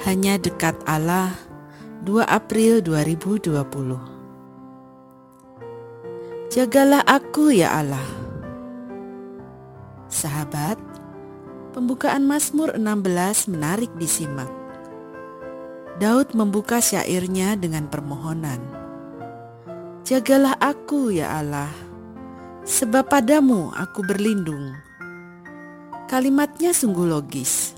Hanya dekat Allah 2 April 2020 Jagalah aku ya Allah. Sahabat, pembukaan Mazmur 16 menarik disimak. Daud membuka syairnya dengan permohonan. Jagalah aku ya Allah Sebab padamu aku berlindung. Kalimatnya sungguh logis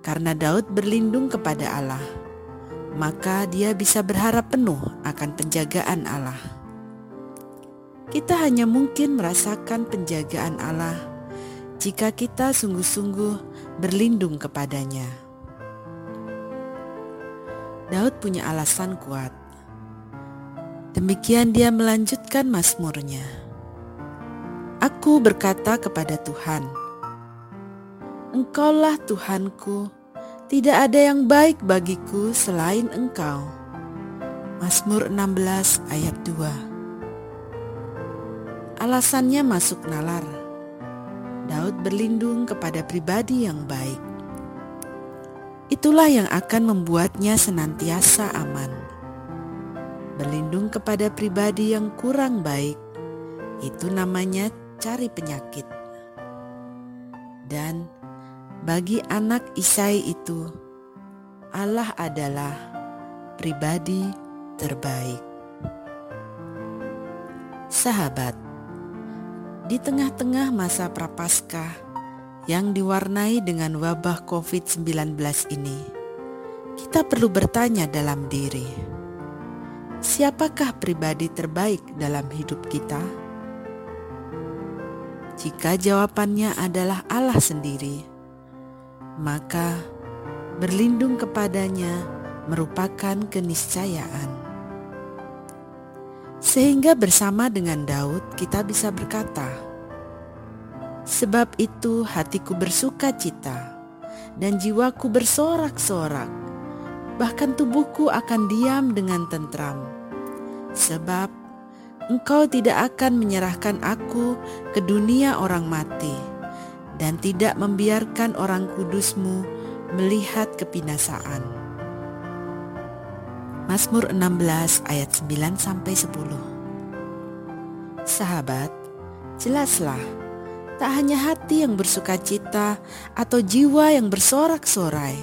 karena Daud berlindung kepada Allah, maka dia bisa berharap penuh akan penjagaan Allah. Kita hanya mungkin merasakan penjagaan Allah jika kita sungguh-sungguh berlindung kepadanya. Daud punya alasan kuat. Demikian dia melanjutkan mazmurnya. Aku berkata kepada Tuhan, Engkaulah Tuhanku, tidak ada yang baik bagiku selain Engkau. Mazmur 16 ayat 2 Alasannya masuk nalar. Daud berlindung kepada pribadi yang baik. Itulah yang akan membuatnya senantiasa aman. Berlindung kepada pribadi yang kurang baik, itu namanya cari penyakit. Dan bagi anak Isai itu, Allah adalah pribadi terbaik. Sahabat, di tengah-tengah masa prapaskah yang diwarnai dengan wabah COVID-19 ini, kita perlu bertanya dalam diri, siapakah pribadi terbaik dalam hidup kita? Jika jawabannya adalah Allah sendiri, maka berlindung kepadanya merupakan keniscayaan. Sehingga bersama dengan Daud kita bisa berkata, Sebab itu hatiku bersuka cita dan jiwaku bersorak-sorak, bahkan tubuhku akan diam dengan tentram. Sebab engkau tidak akan menyerahkan aku ke dunia orang mati dan tidak membiarkan orang kudusmu melihat kebinasaan. Mazmur 16 ayat 9 sampai 10. Sahabat, jelaslah tak hanya hati yang bersuka cita atau jiwa yang bersorak-sorai,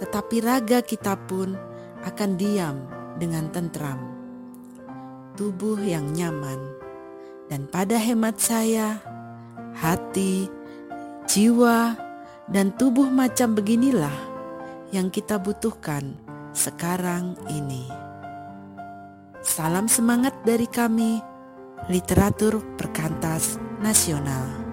tetapi raga kita pun akan diam dengan tentram. Tubuh yang nyaman dan pada hemat saya, hati jiwa, dan tubuh macam beginilah yang kita butuhkan sekarang ini. Salam semangat dari kami, literatur perkantas nasional.